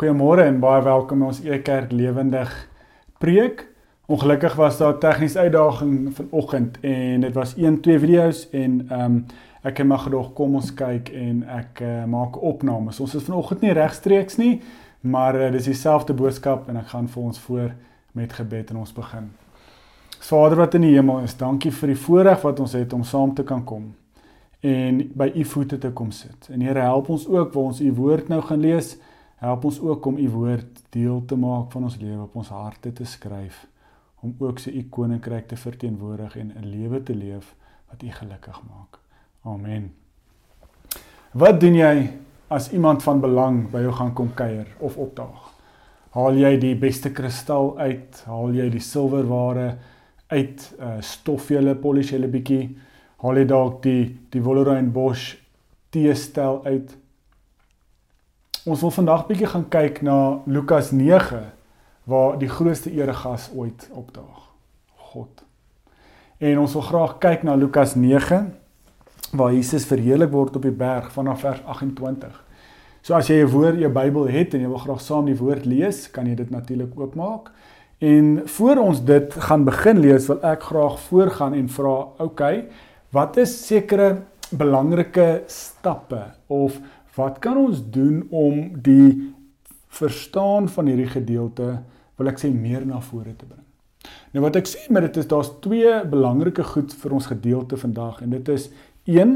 Goeiemôre en baie welkom by ons Ekerk Lewendig preek. Ongelukkig was daar 'n tegniese uitdaging vanoggend en dit was 1 2 video's en ehm um, ek het maar gedog kom ons kyk en ek uh, maak opnames. Ons is vanoggend nie regstreeks nie, maar uh, dis dieselfde boodskap en ek gaan vir ons voor met gebed en ons begin. Vader wat in die hemel is, dankie vir die voorreg wat ons het om saam te kan kom en by u voete te kom sit. En Here help ons ook waar ons u woord nou gaan lees. Help ons ook om u woord deel te maak van ons lewe op ons harte te skryf om ook se u koninkryk te verteenwoordig en 'n lewe te leef wat u gelukkig maak. Amen. Wat doen jy as iemand van belang by jou gaan kom kuier of opdaag? Haal jy die beste kristal uit? Haal jy die silwerware uit? Uh stof jy hulle polish hulle bietjie? Haal jy dalk die die Wollerine Bosch teestel uit? Ons wil vandag bietjie gaan kyk na Lukas 9 waar die grootste eregas ooit opdaag. God. En ons wil graag kyk na Lukas 9 waar Jesus verheerlik word op die berg vanaf vers 28. So as jy 'n woord jou Bybel het en jy wil graag saam die woord lees, kan jy dit natuurlik oopmaak. En voor ons dit gaan begin lees, wil ek graag voorgaan en vra, oké, okay, wat is sekere belangrike stappe of wat kan ons doen om die verstaan van hierdie gedeelte wil ek sê meer na vore te bring. Nou wat ek sê met dit is daar's twee belangrike goed vir ons gedeelte vandag en dit is een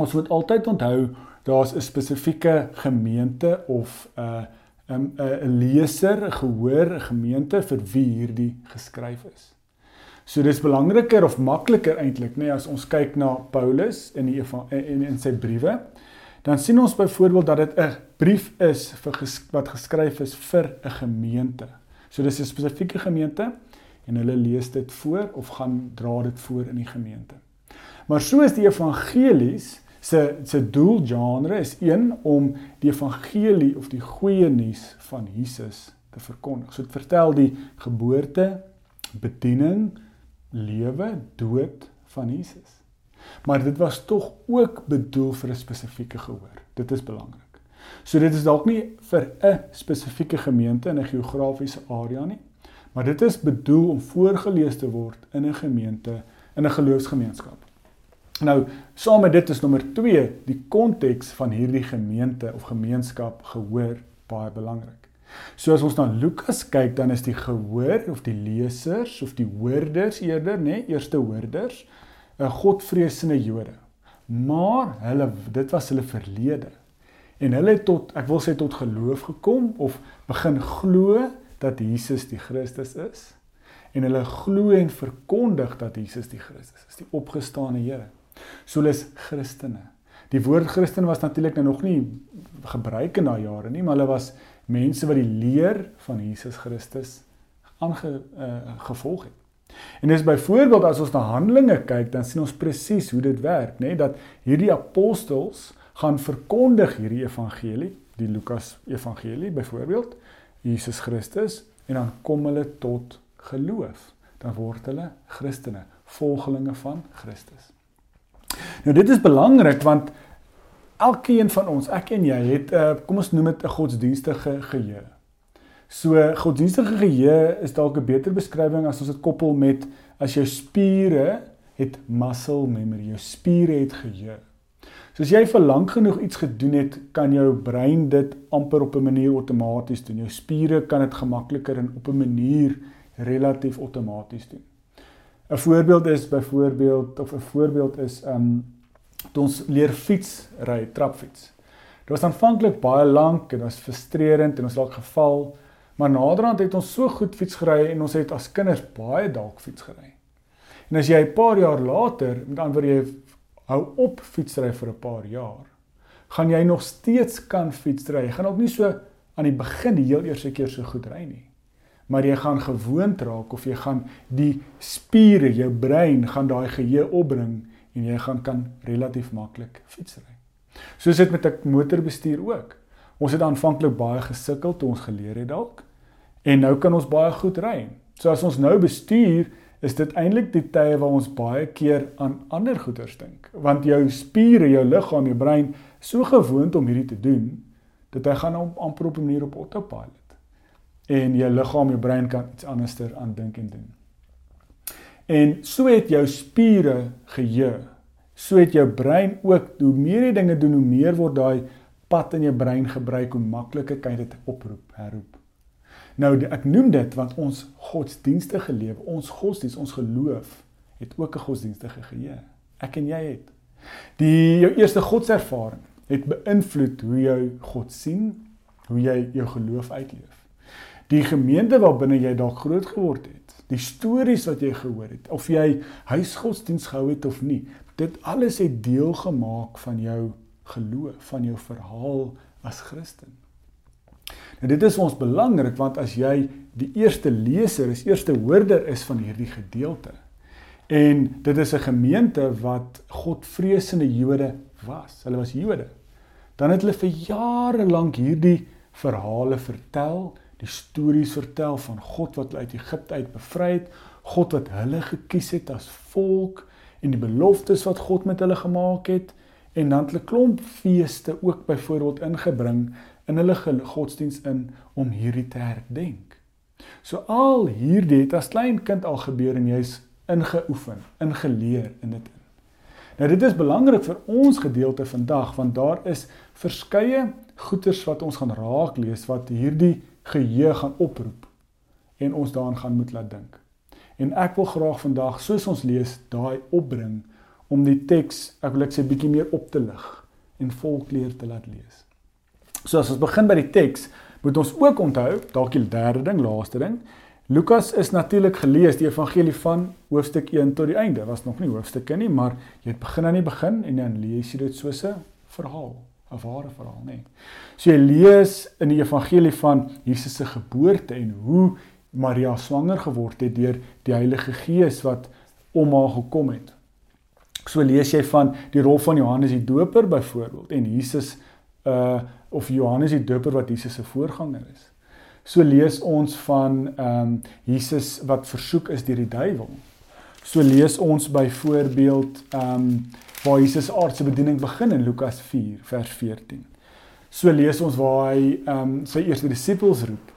ons moet altyd onthou daar's 'n spesifieke gemeente of 'n 'n 'n leser, 'n gehoor, 'n gemeente vir wie hierdie geskryf is. So dis belangriker of makliker eintlik nê nee, as ons kyk na Paulus in die in in sy briewe dan sien ons byvoorbeeld dat dit 'n brief is vir ges, wat geskryf is vir 'n gemeente. So dis 'n spesifieke gemeente en hulle lees dit voor of gaan dra dit voor in die gemeente. Maar so is die evangelies se se doel genre is een om die evangelie of die goeie nuus van Jesus te verkondig. So dit vertel die geboorte, bediening, lewe, dood van Jesus. Maar dit was tog ook bedoel vir 'n spesifieke gehoor. Dit is belangrik. So dit is dalk nie vir 'n spesifieke gemeente in 'n geografiese area nie, maar dit is bedoel om voorgeles te word in 'n gemeente, in 'n geloofsgemeenskap. Nou, saam met dit is nommer 2, die konteks van hierdie gemeente of gemeenskap gehoor baie belangrik. So as ons na Lukas kyk, dan is die gehoor of die lesers of die hoorders eerder, nê, nee, eerste hoorders, 'n godvreesende Jode. Maar hulle dit was hulle verlede. En hulle het tot ek wil sê tot geloof gekom of begin glo dat Jesus die Christus is. En hulle glo en verkondig dat Jesus die Christus is, die opgestane Here. So hulle is Christene. Die woord Christen was natuurlik nou nog nie gebruik in daai jare nie, maar hulle was mense wat die leer van Jesus Christus aange uh, gevolg het. En dis byvoorbeeld as ons na Handelinge kyk, dan sien ons presies hoe dit werk, nê, nee? dat hierdie apostels gaan verkondig hierdie evangelie, die Lukas evangelie byvoorbeeld, Jesus Christus en dan kom hulle tot geloof. Dan word hulle Christene, volgelinge van Christus. Nou dit is belangrik want elkeen van ons, ek en jy het uh, kom ons noem dit 'n godsdienstige geheue. So godsdienstige geheue is dalk 'n beter beskrywing as ons dit koppel met as jou spiere het muscle memory, jou spiere het geheue. So as jy vir lank genoeg iets gedoen het, kan jou brein dit amper op 'n manier outomaties doen. Jou spiere kan dit gemakliker en op 'n manier relatief outomaties doen. 'n Voorbeeld is byvoorbeeld of 'n voorbeeld is um toe ons leer fiets ry, trapfiets. Dit was aanvanklik baie lank en was frustrerend en ons het dalk geval. Maar naderhand het ons so goed fiets gery en ons het as kinders baie dalk fiets gery. En as jy 'n paar jaar later, met ander woorde jy hou op fietsry vir 'n paar jaar, gaan jy nog steeds kan fietsry. Jy gaan ook nie so aan die begin die heel eerste keer so goed ry nie. Maar jy gaan gewoond raak of jy gaan die spiere, jou brein gaan daai geheue opbring en jy gaan kan relatief maklik fietsry. Soos dit met 'n motorbestuur ook. Ons het aanvanklik baie gesukkel toe ons geleer het dalk en nou kan ons baie goed ry. So as ons nou bestuur, is dit eintlik die tye waar ons baie keer aan ander goeders dink, want jou spiere, jou liggaam, jou brein so gewoond om hierdie te doen dat hy gaan op amper op 'n manier op autopilot. En jou liggaam, jou brein kan iets anderster aan dink en doen. En so het jou spiere geheue. So het jou brein ook hoe meer jy dinge doen, hoe meer word daai pad in jou brein gebruik hoe makliker kan jy dit oproep, herroep. Nou ek noem dit want ons godsdienstige lewe, ons godsdienst, ons geloof het ook 'n godsdienstige geheue. Ek en jy het. Die jou eerste godservaring het beïnvloed hoe jy God sien, hoe jy jou geloof uitleef. Die gemeente waarbinne jy dalk groot geword het, die stories wat jy gehoor het, of jy huisgodsdiens gehou het of nie, dit alles het deel gemaak van jou geloof, van jou verhaal as Christen. Nou dit is ons belangrik want as jy die eerste leser, is eerste hoorder is van hierdie gedeelte, En dit is 'n gemeente wat Godvreesende Jode was. Hulle was Jode. Dan het hulle vir jare lank hierdie verhale vertel, die stories vertel van God wat hulle uit Egipte uit bevry het, God wat hulle gekies het as volk en die beloftes wat God met hulle gemaak het en dan het hulle klomp feeste ook byvoorbeeld ingebring in hulle godsdiens in om hierdie te herdenk. So al hierdie het as klein kind al gebeur en jy's ingeoefen, ingeleer in dit in. Nou dit is belangrik vir ons gedeelte vandag want daar is verskeie goeters wat ons gaan raak lees wat hierdie geheue gaan oproep en ons daaraan gaan moet laat dink. En ek wil graag vandag soos ons lees daai opbring om die teks ek wil ek sê bietjie meer op te lig en volkleur te laat lees. So as ons begin by die teks, moet ons ook onthou, dalk die derde ding, laaste ding, Lukas is natuurlik gelees die evangelie van hoofstuk 1 tot die einde. Was nog nie hoofstukke nie, maar jy het begin aan die begin en dan lees jy dit soos 'n verhaal, 'n ware verhaal, nê. So jy lees in die evangelie van Jesus se geboorte en hoe Maria swanger geword het deur die Heilige Gees wat om haar gekom het. So lees jy van die rol van Johannes die Doper byvoorbeeld en Jesus uh of Johannes die Doper wat Jesus se voorganger is. So lees ons van ehm um, Jesus wat versoek is deur die duiwel. So lees ons byvoorbeeld ehm um, waar Jesus aardse bediening begin in Lukas 4 vers 14. So lees ons waar hy ehm um, sy eerste disippels roep.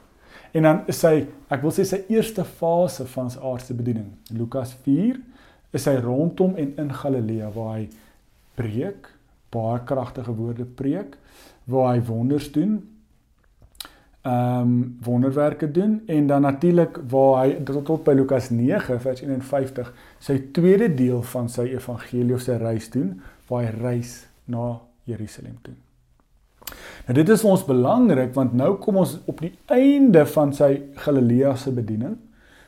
En dan is hy, ek wil sê sy eerste fase van sy aardse bediening. In Lukas 4 is hy rondom en in Galilea waar hy preek, baie kragtige woorde preek, waar hy wonders doen ehm um, wonderwerke doen en dan natuurlik waar hy tot, tot by Lukas 9 vers 51 sy tweede deel van sy evangelie of sy reis doen waar hy reis na Jerusalem toe. Nou dit is vir ons belangrik want nou kom ons op die einde van sy Galilea se bediening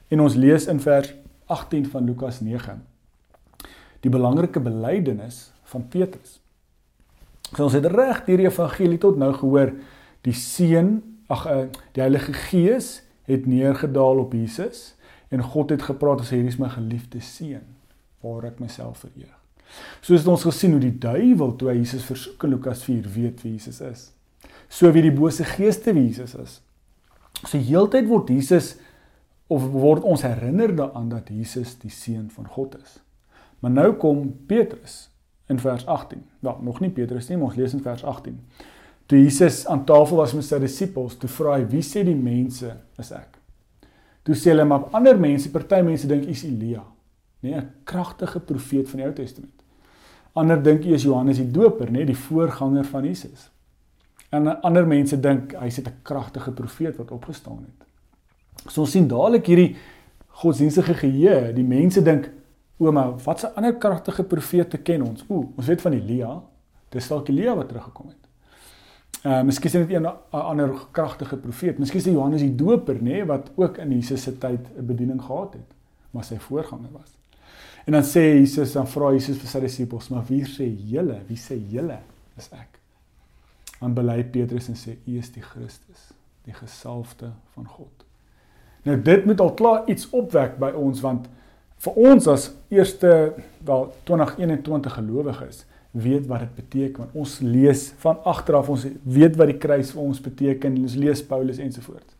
en ons lees in vers 18 van Lukas 9 die belangrike belydenis van Petrus. So ons het reg hierdie evangelie tot nou gehoor die seun ag uh, die Heilige Gees het neergedaal op Jesus en God het gepraat as hierdie is my geliefde seun waar ek myself vereer. Soos ons gesien hoe die duiwel toe hy Jesus versoek in Lukas 4 weet wie Jesus is. So wie die bose geeste wie Jesus is. So heeltyd word Jesus of word ons herinner daaraan dat Jesus die seun van God is. Maar nou kom Petrus in vers 18. Nou, nog nie Petrus nie, maar ons lees in vers 18. Toe Jesus aan tafel was met sy disippels, toe vra hy: "Wie sê die mense is ek?" Toe sê hulle: "Maar ander mense, party mense dink u is Elia, nê, nee, 'n kragtige profeet van die Ou Testament. Ander dink u is Johannes die Doper, nê, nee, die voorganger van Jesus. En ander mense dink hy's 'n kragtige profeet wat opgestaan het." So ons sien dadelik hierdie godsdienstige geheue, die mense dink: "Ouma, watse ander kragtige profete ken ons?" Ooh, ons weet van Elia. Dis dalk Elia wat teruggekom het. Uh miskien is dit 'n ander kragtige profeet. Miskien is dit Johannes die Doper, nê, nee, wat ook in Jesus se tyd 'n bediening gehad het, maar sy voorganger was. En dan sê Jesus, dan vra Jesus vir sy disippels, "Maar wie sê julle? Wie sê julle is ek?" Dan bely Petrus en sê, "U is die Christus, die gesalfde van God." Nou dit moet al klaar iets opwek by ons want vir ons as eerste wel 2021 gelowiges weet wat dit beteken want ons lees van agteraf ons weet wat die kruis vir ons beteken ons lees Paulus ensovoorts.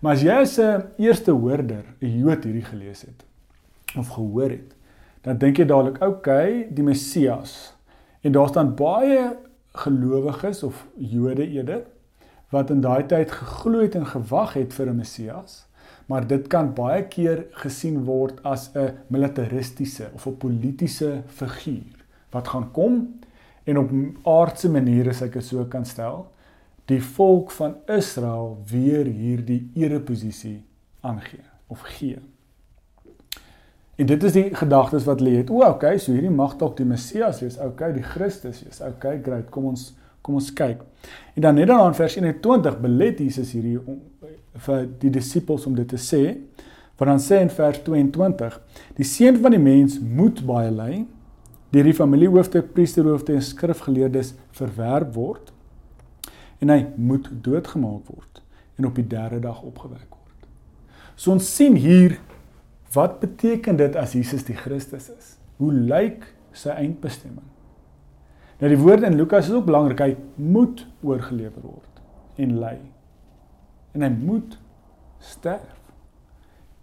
Maar as jy as 'n eerste hoorder 'n Jood hierdie gelees het of gehoor het, dan dink jy dadelik, oké, okay, die Messias. En daar staan baie gelowiges of Jode eerder wat in daai tyd geglo het en gewag het vir 'n Messias, maar dit kan baie keer gesien word as 'n militaristiese of 'n politieke figuur wat gaan kom en op aardse maniere as ek dit so kan stel, die volk van Israel weer hierdie ereposisie aangee of gee. En dit is die gedagtes wat lê het. O, okay, so hierdie mag dalk die Messias wees. Okay, die Christus wees. Okay, great. Kom ons kom ons kyk. En dan net dan in vers 21 belet Jesus hierdie om, vir die disippels om dit te sê. Want dan sê in vers 22: Die seun van die mens moet baie ly, deur die familiehoofde, priesterhoofde en skrifgeleerdes verwerp word en hy moet doodgemaak word en op die derde dag opgewek word. So ons sien hier wat beteken dit as Jesus die Christus is? Hoe lyk sy eindbestemming? Nou die woorde in Lukas is ook belangrik. Hy moet oorgelewer word en ly. En hy moet sterf.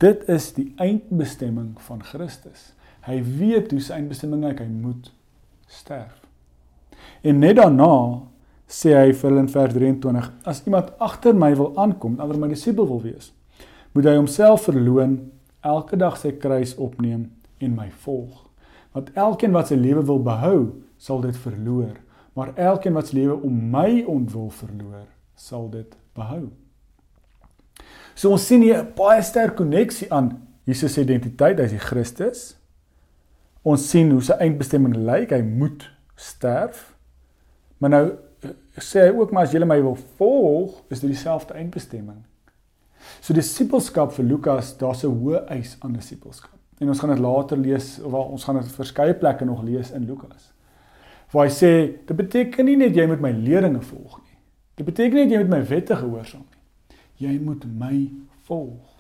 Dit is die eindbestemming van Christus. Hy weet hoe sy eindbestemming is, hy moet sterf. En net daarna sê hy vir hulle in vers 23: As iemand agter my wil aankom, ander my disipel wil wees, moet hy homself verloën, elke dag sy kruis opneem en my volg. Want elkeen wat sy lewe wil behou, sal dit verloor, maar elkeen wat sy lewe om my ontwil verloor, sal dit behou. So ons sien hier 'n baie sterk koneksie aan Jesus se identiteit, hy's die Christus. Ons sien hoe sy eindbestemming lyk, hy moet sterf. Maar nou sê hy ook maar as julle my wil volg, is dit dieselfde eindbestemming. So disipelskap vir Lukas, daar's 'n hoë eis aan disipelskap. En ons gaan dit later lees of ons gaan dit verskeie plekke nog lees in Lukas. Waar hy sê, dit beteken nie net jy moet my leringe volg nie. Dit beteken nie net jy moet my wette gehoorsaam nie. Jy moet my volg.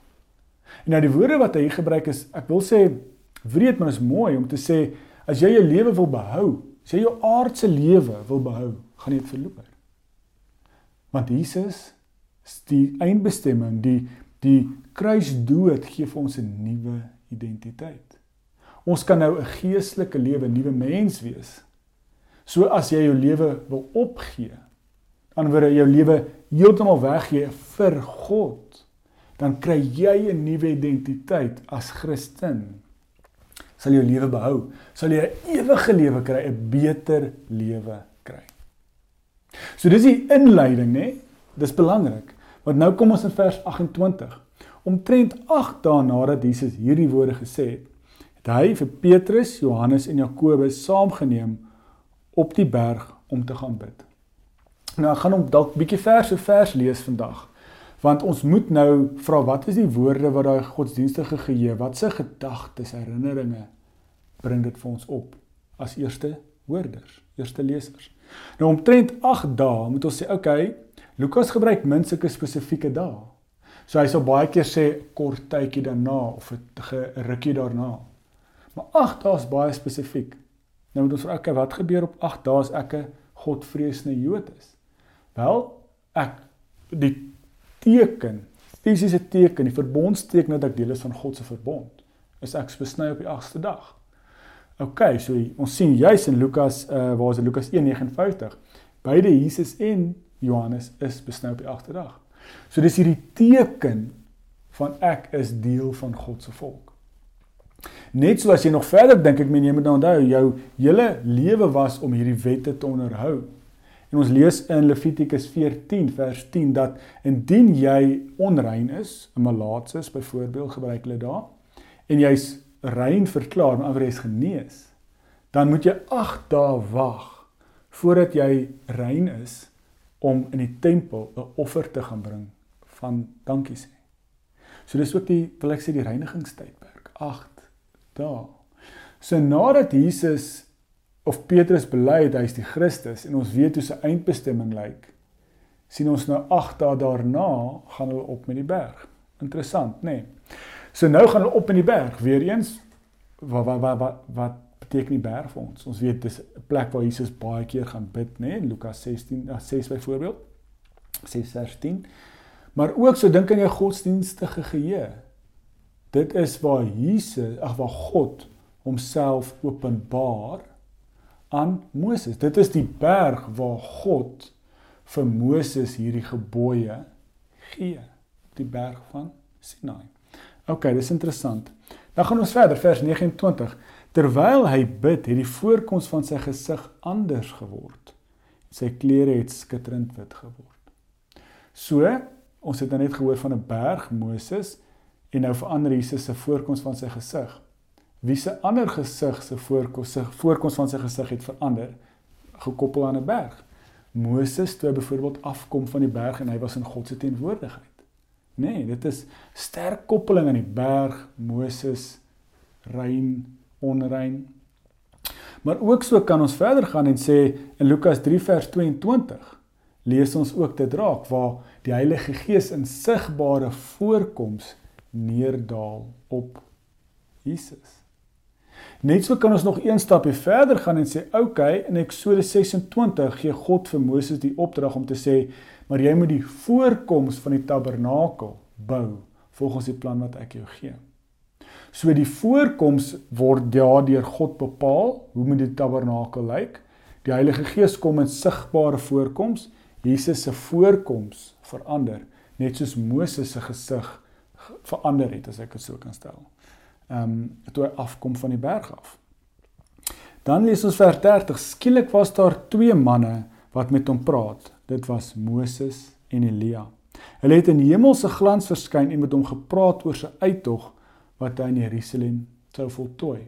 En nou die woorde wat hy gebruik is, ek wil sê wreed, maar is mooi om te sê as jy jou lewe wil behou, as jy jou aardse lewe wil behou, gaan jy dit verloor. Want Jesus is die eindbestemming, die die kruisdood gee vir ons 'n nuwe identiteit. Ons kan nou 'n geestelike lewe, nuwe mens wees. So as jy jou lewe wil opgee, anderswoorde jou lewe heeltemal weggee vir God, dan kry jy 'n nuwe identiteit as Christen. Sal jou lewe behou, sal jy 'n ewige lewe kry, 'n beter lewe kry. So dis die inleiding, né? Dis belangrik. Want nou kom ons in vers 28. Omtrent 8 dae nadat Jesus hierdie woorde gesê het, het hy vir Petrus, Johannes en Jakobus saamgeneem op die berg om te gaan bid. Nou ek gaan hom dalk bietjie vers vir vers lees vandag. Want ons moet nou vra wat is die woorde wat daai godsdienstige geheue, wat se gedagtes, herinneringe bring dit vir ons op as eerste hoorders, eerste lesers. Nou omtrent 8 dae moet ons sê, okay, Lukas gebruik min sulke spesifieke dae. So hy sal baie keer sê kort tydjie daarna of 'n rukkie daarna. Maar 8 dae is baie spesifiek. Nou moet ons vra, okay, wat gebeur op 8 dae as ek 'n godvreesende Jood is? Wel, ek die teken, fisiese teken, die verbondsteken dat ek deel is van God se verbond, is ek besny op die 8ste dag. OK, so ons sien juis in Lukas uh waar is Lukas 1:59. Beide Jesus en Johannes is besnou op die agste dag. So dis hierdie teken van ek is deel van God se volk. Net so as jy nog verder dink ek meen jy moet nou onthou jou hele lewe was om hierdie wette te onderhou. En ons lees in Levitikus 14 vers 10 dat indien jy onrein is, 'n malaatses byvoorbeeld gebruik hulle daar, en jy's rein verklaar, maar is genees, dan moet jy 8 dae wag voordat jy rein is om in die tempel 'n offer te gaan bring van dankie sê. So dis ook die wil ek sê die reinigingstydperk, 8 dae. So nadat Jesus of Petrus bely hy is die Christus en ons weet hoe sy eindbestemming lyk, sien ons nou 8 dae daarna gaan hulle op met die berg. Interessant, nê? Nee. So nou gaan hulle op in die berg weer eens. Wat wat wat wat, wat beteken die berg vir ons? Ons weet dis 'n plek waar Jesus baie keer gaan bid, nê? Nee? Lukas 16 6 byvoorbeeld. 6:13. Maar ook so dink aan jou godsdienstige geheue. Dit is waar Jesus, ag waar God homself openbaar aan Moses. Dit is die berg waar God vir Moses hierdie gebooie gee die berg van Sinai. OK, dis interessant. Dan gaan ons verder vers 29. Terwyl hy bid, het die voorkoms van sy gesig anders geword. Sy klere het skitterend wit geword. So, ons het nou net gehoor van 'n berg Moses en nou verander Jesus se voorkoms van sy gesig. Wie se ander gesig se voorkoms se voorkoms van sy gesig het verander gekoppel aan 'n berg. Moses toe byvoorbeeld afkom van die berg en hy was in God se teenwoordigheid. Nee, dit is sterk koppeling aan die berg, Moses, rein, onrein. Maar ook so kan ons verder gaan en sê in Lukas 3 vers 22 lees ons ook dit raak waar die Heilige Gees in sigbare voorkoms neerdaal op Jesus. Net so kan ons nog een stapie verder gaan en sê, "Oké, okay, in Eksodus 26 gee God vir Moses die opdrag om te sê, maar jy moet die voorkoms van die tabernakel bou volgens die plan wat ek jou gee." So die voorkoms word daardeur God bepaal, hoe moet die tabernakel lyk? Die Heilige Gees kom in sigbare voorkoms. Jesus se voorkoms verander, net soos Moses se gesig verander het, as ek dit so kan stel ehm um, toe hy afkom van die berg af. Dan lees ons vers 30. Skielik was daar twee manne wat met hom praat. Dit was Moses en Elia. Hulle het in hemelse glans verskyn en met hom gepraat oor sy uittog wat hy in Jerusalem sou voltooi.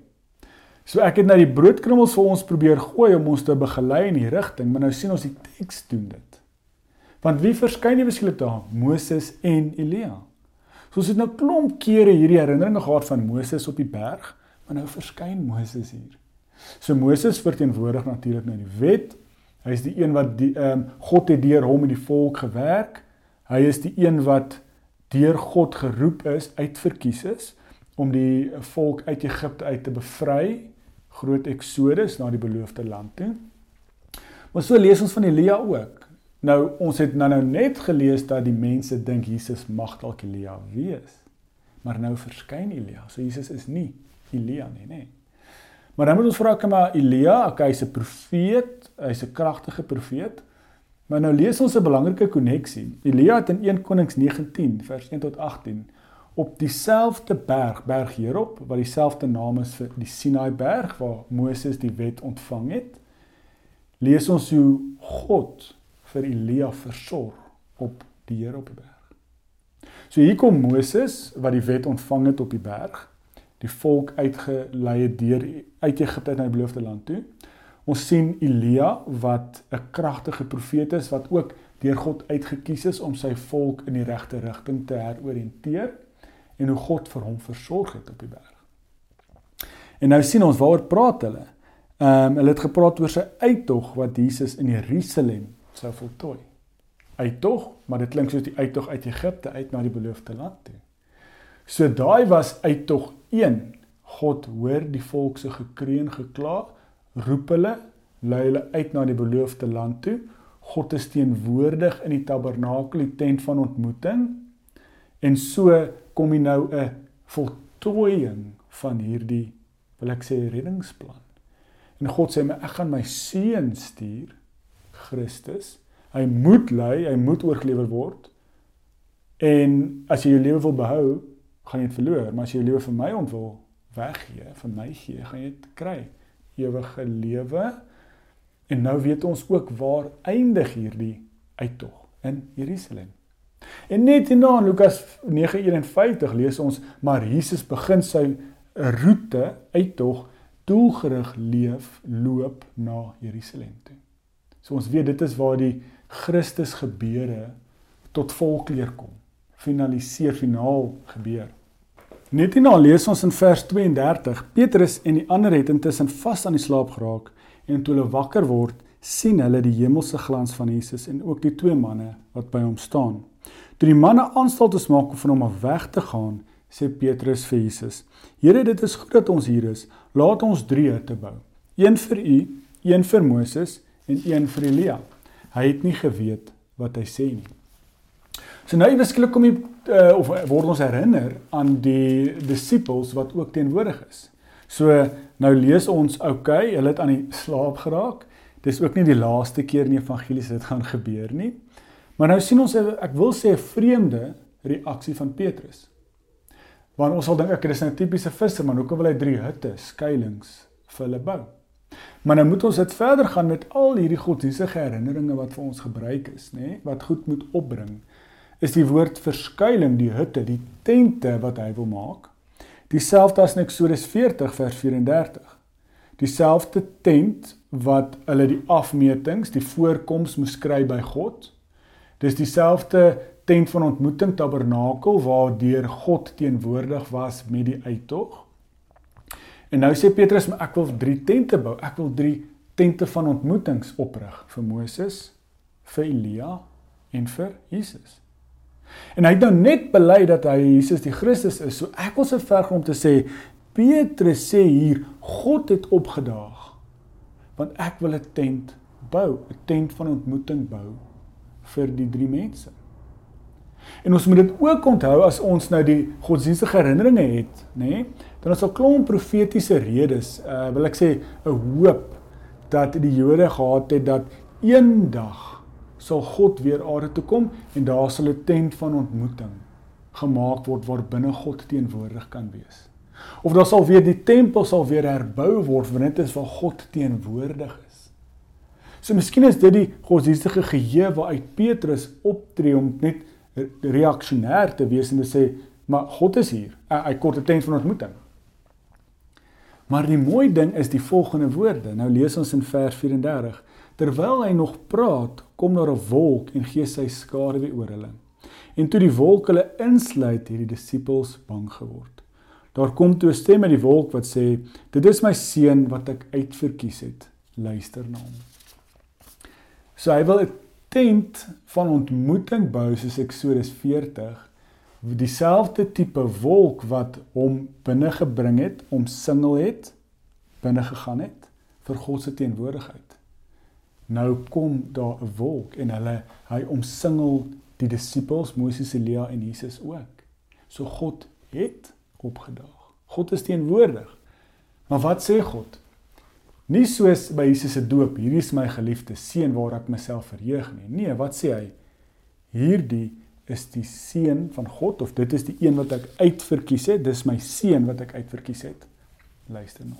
So ek het nou die broodkrummels vir ons probeer gooi om ons te begelei in die rigting, maar nou sien ons die teks doen dit. Want wie verskyn nie beskiklik daar? Moses en Elia. So ons het nou klomp kere hierdie herinneringe gehad van Moses op die berg, maar nou verskyn Moses hier. So Moses verteenwoordig natuurlik nou die wet. Hy is die een wat die ehm um, God het deur hom en die volk gewerk. Hy is die een wat deur God geroep is, uitverkies is om die volk uit Egipte uit te bevry, groot eksodus na die beloofde land toe. Maar so lees ons van Elia ook. Nou ons het nou nou net gelees dat die mense dink Jesus mag dalk Elia wees. Maar nou verskyn Elia. So Jesus is nie Elia nie, nê. Maar dan moet ons vra kom maar Elia, okay, hy's 'n profeet, hy's 'n kragtige profeet. Maar nou lees ons 'n belangrike koneksie. Elia het in 1 Konings 19 vers 1 tot 18 op dieselfde berg, berg hierop, wat dieselfde naam is vir die Sinai berg waar Moses die wet ontvang het. Lees ons hoe God vir Elia versorg op die Here op die berg. So hier kom Moses wat die wet ontvang het op die berg, die volk uitgelei het deur uit Egipte na die beloofde land toe. Ons sien Elia wat 'n kragtige profeet is wat ook deur God uitgekies is om sy volk in die regte rigting te heroriënteer en hoe God vir hom versorg het op die berg. En nou sien ons waaroor praat hulle. Ehm um, hulle het gepraat oor sy uittog wat Jesus in Jerusalem sou voltooi. Uittog, maar dit klink soos die uittog uit Egipte uit na die beloofde land toe. So daai was uittog 1. God hoor die volk se gekreun gekla, roep hulle, lei hulle uit na die beloofde land toe. God is teenwoordig in die tabernakel, die tent van ontmoeting. En so kom hy nou 'n voltooiing van hierdie wil ek sê reddingsplan. En God sê my ek gaan my seun stuur Christus. Hy moet ly, hy moet oorgelewer word. En as jy jou lewe wil behou, gaan jy dit verloor, maar as jy jou lewe vir my ontwil weggee, vir my gee, gaan jy dit kry. Ewige lewe. En nou weet ons ook waar eindig hierdie uittog in Jerusalem. En net in Lukas 9:51 lees ons maar Jesus begin sy roete uittog doelgerig leef loop na Jerusalem toe. So ons weet dit is waar die Christus gebeure tot volkleer kom. Finaliseer finaal gebeur. Net hierna lees ons in vers 32: Petrus en die ander het intussen vas aan die slaap geraak en toe hulle wakker word, sien hulle die hemelse glans van Jesus en ook die twee manne wat by hom staan. Toe die manne aanstaltes maak om van hom af weg te gaan, sê Petrus vir Jesus: "Here, dit is goed dat ons hier is. Laat ons drie hutte bou. Een vir u, een vir Moses en een vir Elia. Hy het nie geweet wat hy sê nie. So nou ewesklik kom jy uh, of word ons herinner aan die disippels wat ook teenwoordig is. So nou lees ons, okay, hulle het aan die slaap geraak Dis ook nie die laaste keer in die evangelie dit gaan gebeur nie. Maar nou sien ons ek wil sê 'n vreemde reaksie van Petrus. Want ons sal dink ek is 'n tipiese visserman, hoekom wil hy drie hutte, skuilings vir hulle bou? Maar nou moet ons dit verder gaan met al hierdie godsdienstige herinneringe wat vir ons gebruik is, nê, nee? wat goed moet opbring. Is die woord verskuiling, die hutte, die tente wat hy wil maak. Dieselfde as in Eksodus 40 vers 34. Dieselfde tent wat hulle die afmetings, die voorkoms moes kry by God. Dis dieselfde tent van ontmoeting tabernakel waardeur God teenwoordig was met die uittog. En nou sê Petrus, ek wil 3 tente bou. Ek wil 3 tente van ontmoetings oprig vir Moses, vir Elia en vir Jesus. En hy het nou net bely dat hy Jesus die Christus is. So ek wil se verg om te sê Petrus sê hier God het opgedaag want ek wil 'n tent bou, 'n tent van ontmoeting bou vir die drie mense. En ons moet dit ook onthou as ons nou die godsdienstige herinneringe het, nê? Nee? Dan is 'n klomp profetiese redes, uh wil ek sê 'n hoop dat die Jode gehad het dat eendag sal God weer aarde toe kom en daar sal 'n tent van ontmoeting gemaak word waar binne God teenwoordig kan wees. Of daar sal weer die tempel sal weer herbou word want dit is waar God teenwoordig is. So miskien is dit die godsdienstige geheue waaruit Petrus optree om net reaksionêr te wees en te sê maar God is hier. Hy kort 'n tent van ontmoeting. Maar die mooi ding is die volgende woorde. Nou lees ons in vers 34. Terwyl hy nog praat, kom daar 'n wolk en gee sy skare weer oor hulle. En toe die wolk hulle insluit, het die disippels bang geword. Daar kom toe 'n stem uit die wolk wat sê: "Dit is my seun wat ek uitverkies het. Luister na hom." So hy wil 'n tent van ontmoeting bou soos Eksodus 40, dieselfde tipe wolk wat hom binne gebring het, omsingel het, binne gegaan het vir God se teenwoordigheid. Nou kom daar 'n wolk en hulle hy omsingel die disippels Moses, Elia en Jesus ook. So God het opgedaag. God is teenwoordig. Maar wat sê God? Nie soos by Jesus se doop, hierdie is my geliefde seun waar ek myself verheug nie. Nee, wat sê hy? Hierdie is die seun van God of dit is die een wat ek uitverkies het. Dis my seun wat ek uitverkies het. Luister nou.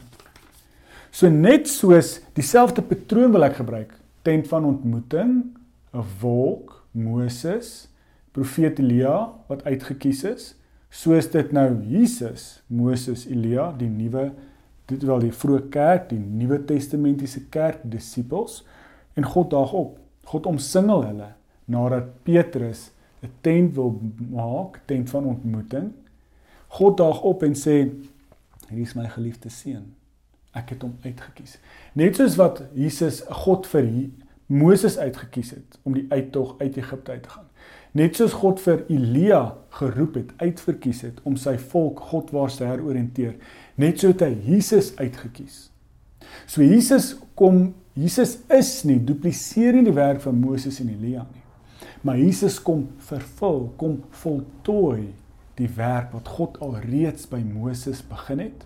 So net soos dieselfde patroon wil ek gebruik. Tent van ontmoeting, 'n wolk, Moses, profeet Elia wat uitgekies is soos dit nou Jesus, Moses, Elia, die nuwe dit wel die vroeë kerk, die Nuwe Testamentiese kerk, disippels en God daag op. God omsingel hulle nadat Petrus 'n tent wil maak, tent van ontmoeting. God daag op en sê: "Hier is my geliefde seun. Ek het hom uitgekies." Net soos wat Jesus God vir Moses uitgekies het om die uittog uit Egipte uit te gaan. Net soos God vir Elia geroep het, uitverkies het om sy volk Godwaarts te heroriënteer, net so het hy Jesus uitgekies. So Jesus kom, Jesus is nie dupliseer nie die werk van Moses en Elia nie. Maar Jesus kom vervul, kom voltooi die werk wat God al reeds by Moses begin het,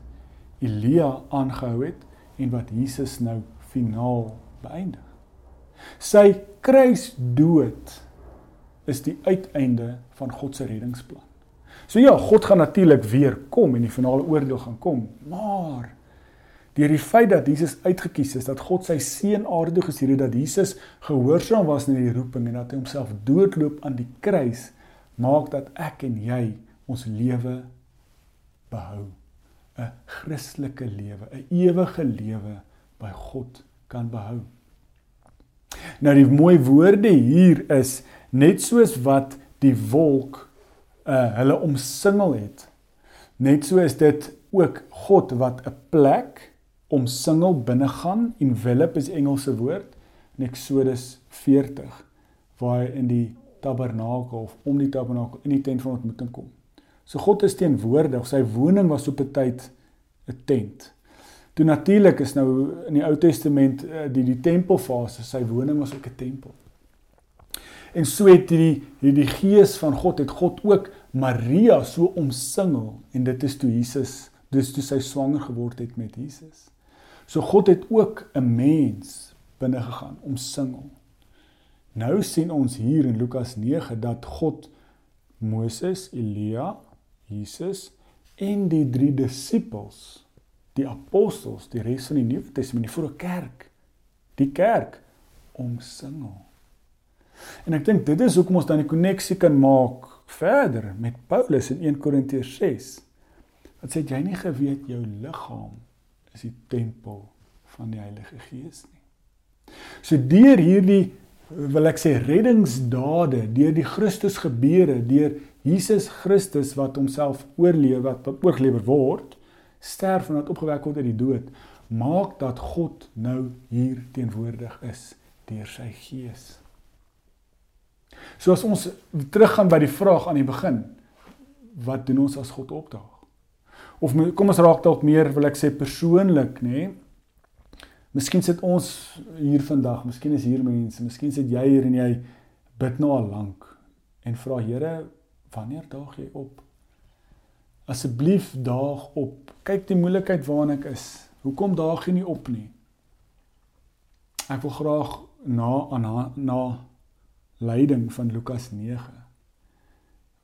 Elia aangehou het en wat Jesus nou finaal beëindig. Sy kruisdood is die uiteinde van God se reddingsplan. So ja, God gaan natuurlik weer kom en die finale oordeel gaan kom, maar deur die feit dat Jesus uitgekies is, dat God sy seun aarde gestuur het dat Jesus gehoorsaam was aan die roeping en dat hy homself doodloop aan die kruis, maak dat ek en jy ons lewe behou. 'n Christelike lewe, 'n ewige lewe by God kan behou. Nou die mooi woorde hier is net soos wat die wolk uh hulle omsingel het. Net so is dit ook God wat 'n plek omsingel binne gaan. Envelop is Engelse woord in Eksodus 40 waar hy in die tabernakel of om die tabernakel in die tent van ontmoeting kom. So God is teenwoordig. Sy woning was op 'n tyd 'n tent. Toe natuurlik is nou in die Ou Testament uh, die die tempelfase, sy woning was ook 'n tempel. En so het hierdie hierdie gees van God het God ook Maria so omsingel en dit is toe Jesus dis toe sy swanger geword het met Jesus. So God het ook 'n mens binne gegaan, omsingel. Nou sien ons hier in Lukas 9 dat God Moses, Elia, Jesus en die drie disippels, die apostels, die res van die Nuwe Testament, die vroeë kerk, die kerk omsingel. En ek dink dit is hoekom ons dan die koneksie kan maak verder met Paulus in 1 Korintiërs 6. Wat sê jy nie geweet jou liggaam is die tempel van die Heilige Gees nie. So deur hierdie wil ek sê reddingsdade, deur die Christus gebeure, deur Jesus Christus wat homself oorleef wat oorgelewer word, sterf en wat opgewek word uit die dood, maak dat God nou hier teenwoordig is deur sy Gees. So as ons teruggaan by die vraag aan die begin, wat doen ons as God opdaag? Of kom ons raak dalk meer wil ek sê persoonlik, nê? Nee? Miskien sit ons hier vandag, miskien is hier mense, miskien sit jy hier en jy bid nou al lank en vra Here, wanneer daag jy op? Asseblief daag op. Kyk die moeilikheid waarin ek is. Hoekom daag jy nie op nie? Ek wil graag na aan na, na leiding van Lukas 9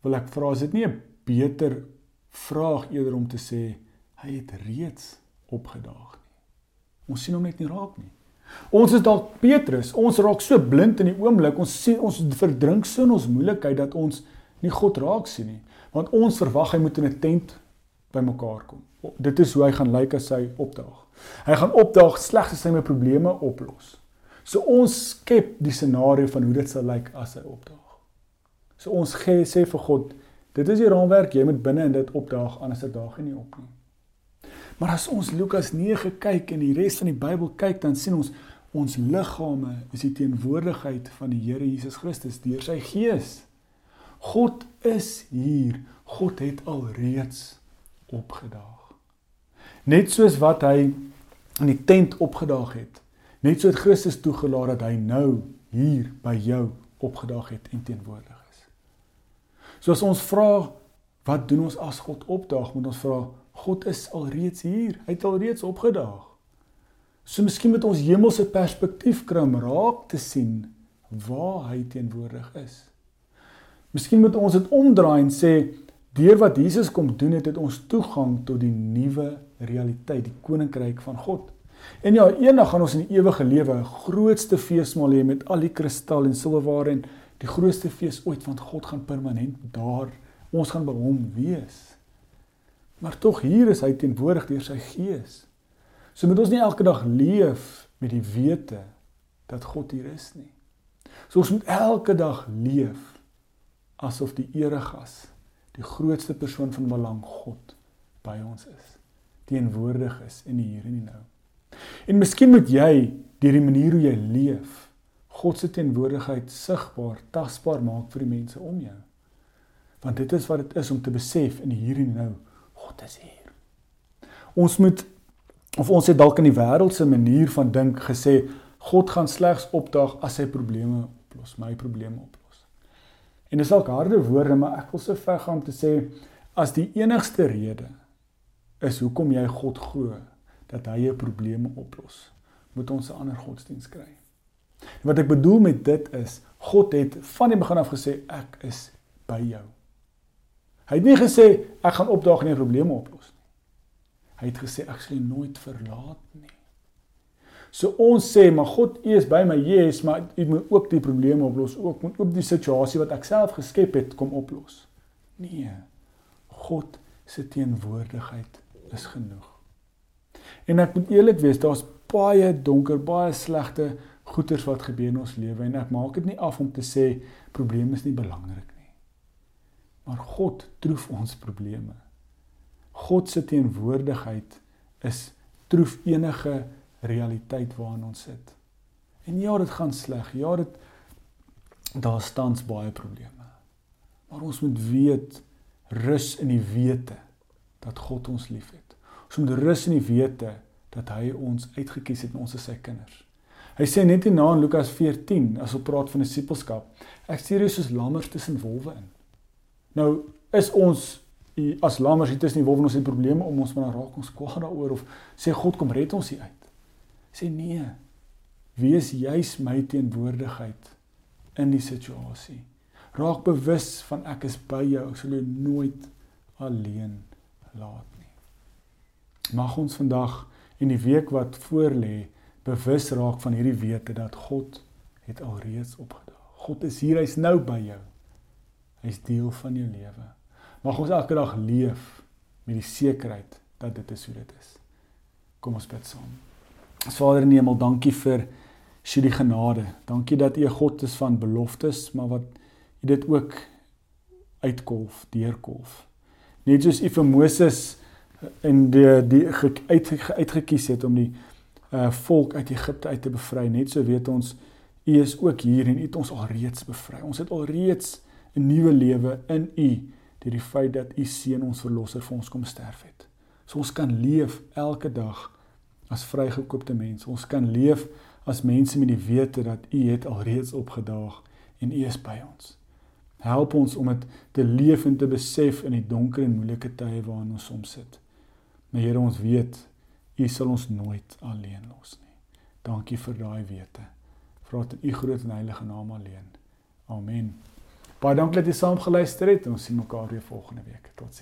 wil ek vra is dit nie 'n beter vraag eerder om te sê hy het reeds opgedaag nie. Ons sien hom net nie raak nie. Ons is dalk Petrus, ons raak so blind in die oomblik, ons sien ons verdrink so in ons moeilikheid dat ons nie God raak sien nie, want ons verwag hy moet in 'n tent bymekaar kom. Dit is hoe hy gaan lyk as hy opdaag. Hy gaan opdaag slegs as hy my probleme oplos. So ons skep die scenario van hoe dit sal lyk as hy opdaag. So ons gee sê vir God, dit is die raamwerk, jy moet binne in dit opdaag anders dit daag nie op nie. Maar as ons Lukas 9 kyk en die res van die Bybel kyk, dan sien ons ons liggame is die teenwoordigheid van die Here Jesus Christus deur sy Gees. God is hier. God het al reeds opgedaag. Net soos wat hy in die tent opgedaag het Net so het Christus toegelaat dat hy nou hier by jou opgedaag het en teenwoordig. So as ons vra wat doen ons as God opdaag, moet ons vra God is alreeds hier. Hy het alreeds opgedaag. So miskien met ons hemelse perspektief kry om raak te sien waar hy teenwoordig is. Miskien moet ons dit omdraai en sê deur wat Jesus kom doen het, het ons toegang tot die nuwe realiteit, die koninkryk van God. En ja, eendag gaan ons in die ewige lewe 'n grootste feesmaal hê met al die kristal en silwerware en die grootste fees ooit want God gaan permanent daar. Ons gaan by hom wees. Maar tog hier is hy teenwoordig deur sy gees. So moet ons nie elke dag leef met die wete dat God hier is nie. So ons moet elke dag leef asof die eregas, die grootste persoon van belang God by ons is. Teenwoordig is in die hier en die nou. En miskien moet jy deur die manier hoe jy leef, God se teenwoordigheid sigbaar, tasbaar maak vir die mense om jou. Want dit is wat dit is om te besef in hier en nou, God is hier. Ons moet of ons het dalk in die wêreld se manier van dink gesê God gaan slegs opdaag as hy probleme oplos, my probleme oplos. En dis dalk harde woorde, maar ek wil so ver gaan om te sê as die enigste rede is hoekom jy God glo, dat hy jou probleme oplos, moet ons 'n ander godsdiens kry. Wat ek bedoel met dit is, God het van die begin af gesê ek is by jou. Hy het nie gesê ek gaan opdaag en jou probleme oplos nie. Hy het gesê ek sal jou nooit verlaat nie. So ons sê maar God U is by my, yes, maar U moet ook die probleme oplos, ook moet ook die situasie wat ek self geskep het kom oplos. Nee. God se teenwoordigheid is genoeg. En ek moet eerlik wees, daar's baie donker, baie slegte goeters wat gebeur in ons lewe en ek maak dit nie af om te sê probleme is nie belangrik nie. Maar God troef ons probleme. God se teenwoordigheid is troef enige realiteit waarin ons sit. En ja, dit gaan sleg. Ja, dit daar staan baie probleme. Maar ons moet weet rus in die wete dat God ons liefhet. Ons moet rus in die wete dat hy ons uitget kies het en ons is sy kinders. Hy sê net hierna in Lukas 14 as ons praat van disipelskap, ek stuur julle soos lammers tussen wolwe in. Nou is ons as lammers hier tussen die wolwe ons het probleme om ons maar raak ons kwaad daaroor of sê God kom red ons hier uit. Sê nee. wees juis my teenwoordigheid in die situasie. Raak bewus van ek is by jou, ek sal jou nooit alleen laat nie. Mag ons vandag en die week wat voorlê bewus raak van hierdie wete dat God het alreeds opgedaag. God is hier, hy's nou by jou. Hy's deel van jou lewe. Mag ons elke dag leef met die sekerheid dat dit is hoe dit is. Kom ons bid saam. Vader in die hemel, dankie vir sy die genade. Dankie dat U 'n God is van beloftes, maar wat U dit ook uitkolf, deurkolf. Net soos U vir Moses in die die uit, uitgekies het om die uh volk uit Egipte uit te bevry, net so weet ons U is ook hier en U het ons alreeds bevry. Ons het alreeds 'n nuwe lewe in U deur die feit dat U seun ons verlosser vir ons kom sterf het. So ons kan leef elke dag as vrygekoopte mense. Ons kan leef as mense met die wete dat U het alreeds opgedaag en U is by ons. Help ons om dit te leef en te besef in die donker en moeilike tye waarin ons soms sit. Maar Here, ons weet U sal ons nooit alleen los nie. Dankie vir daai wete. Vra dit in U groot en heilige naam alleen. Amen. Baie dankie dat jy saam geluister het. Ons sien mekaar weer volgende week. Totsiens.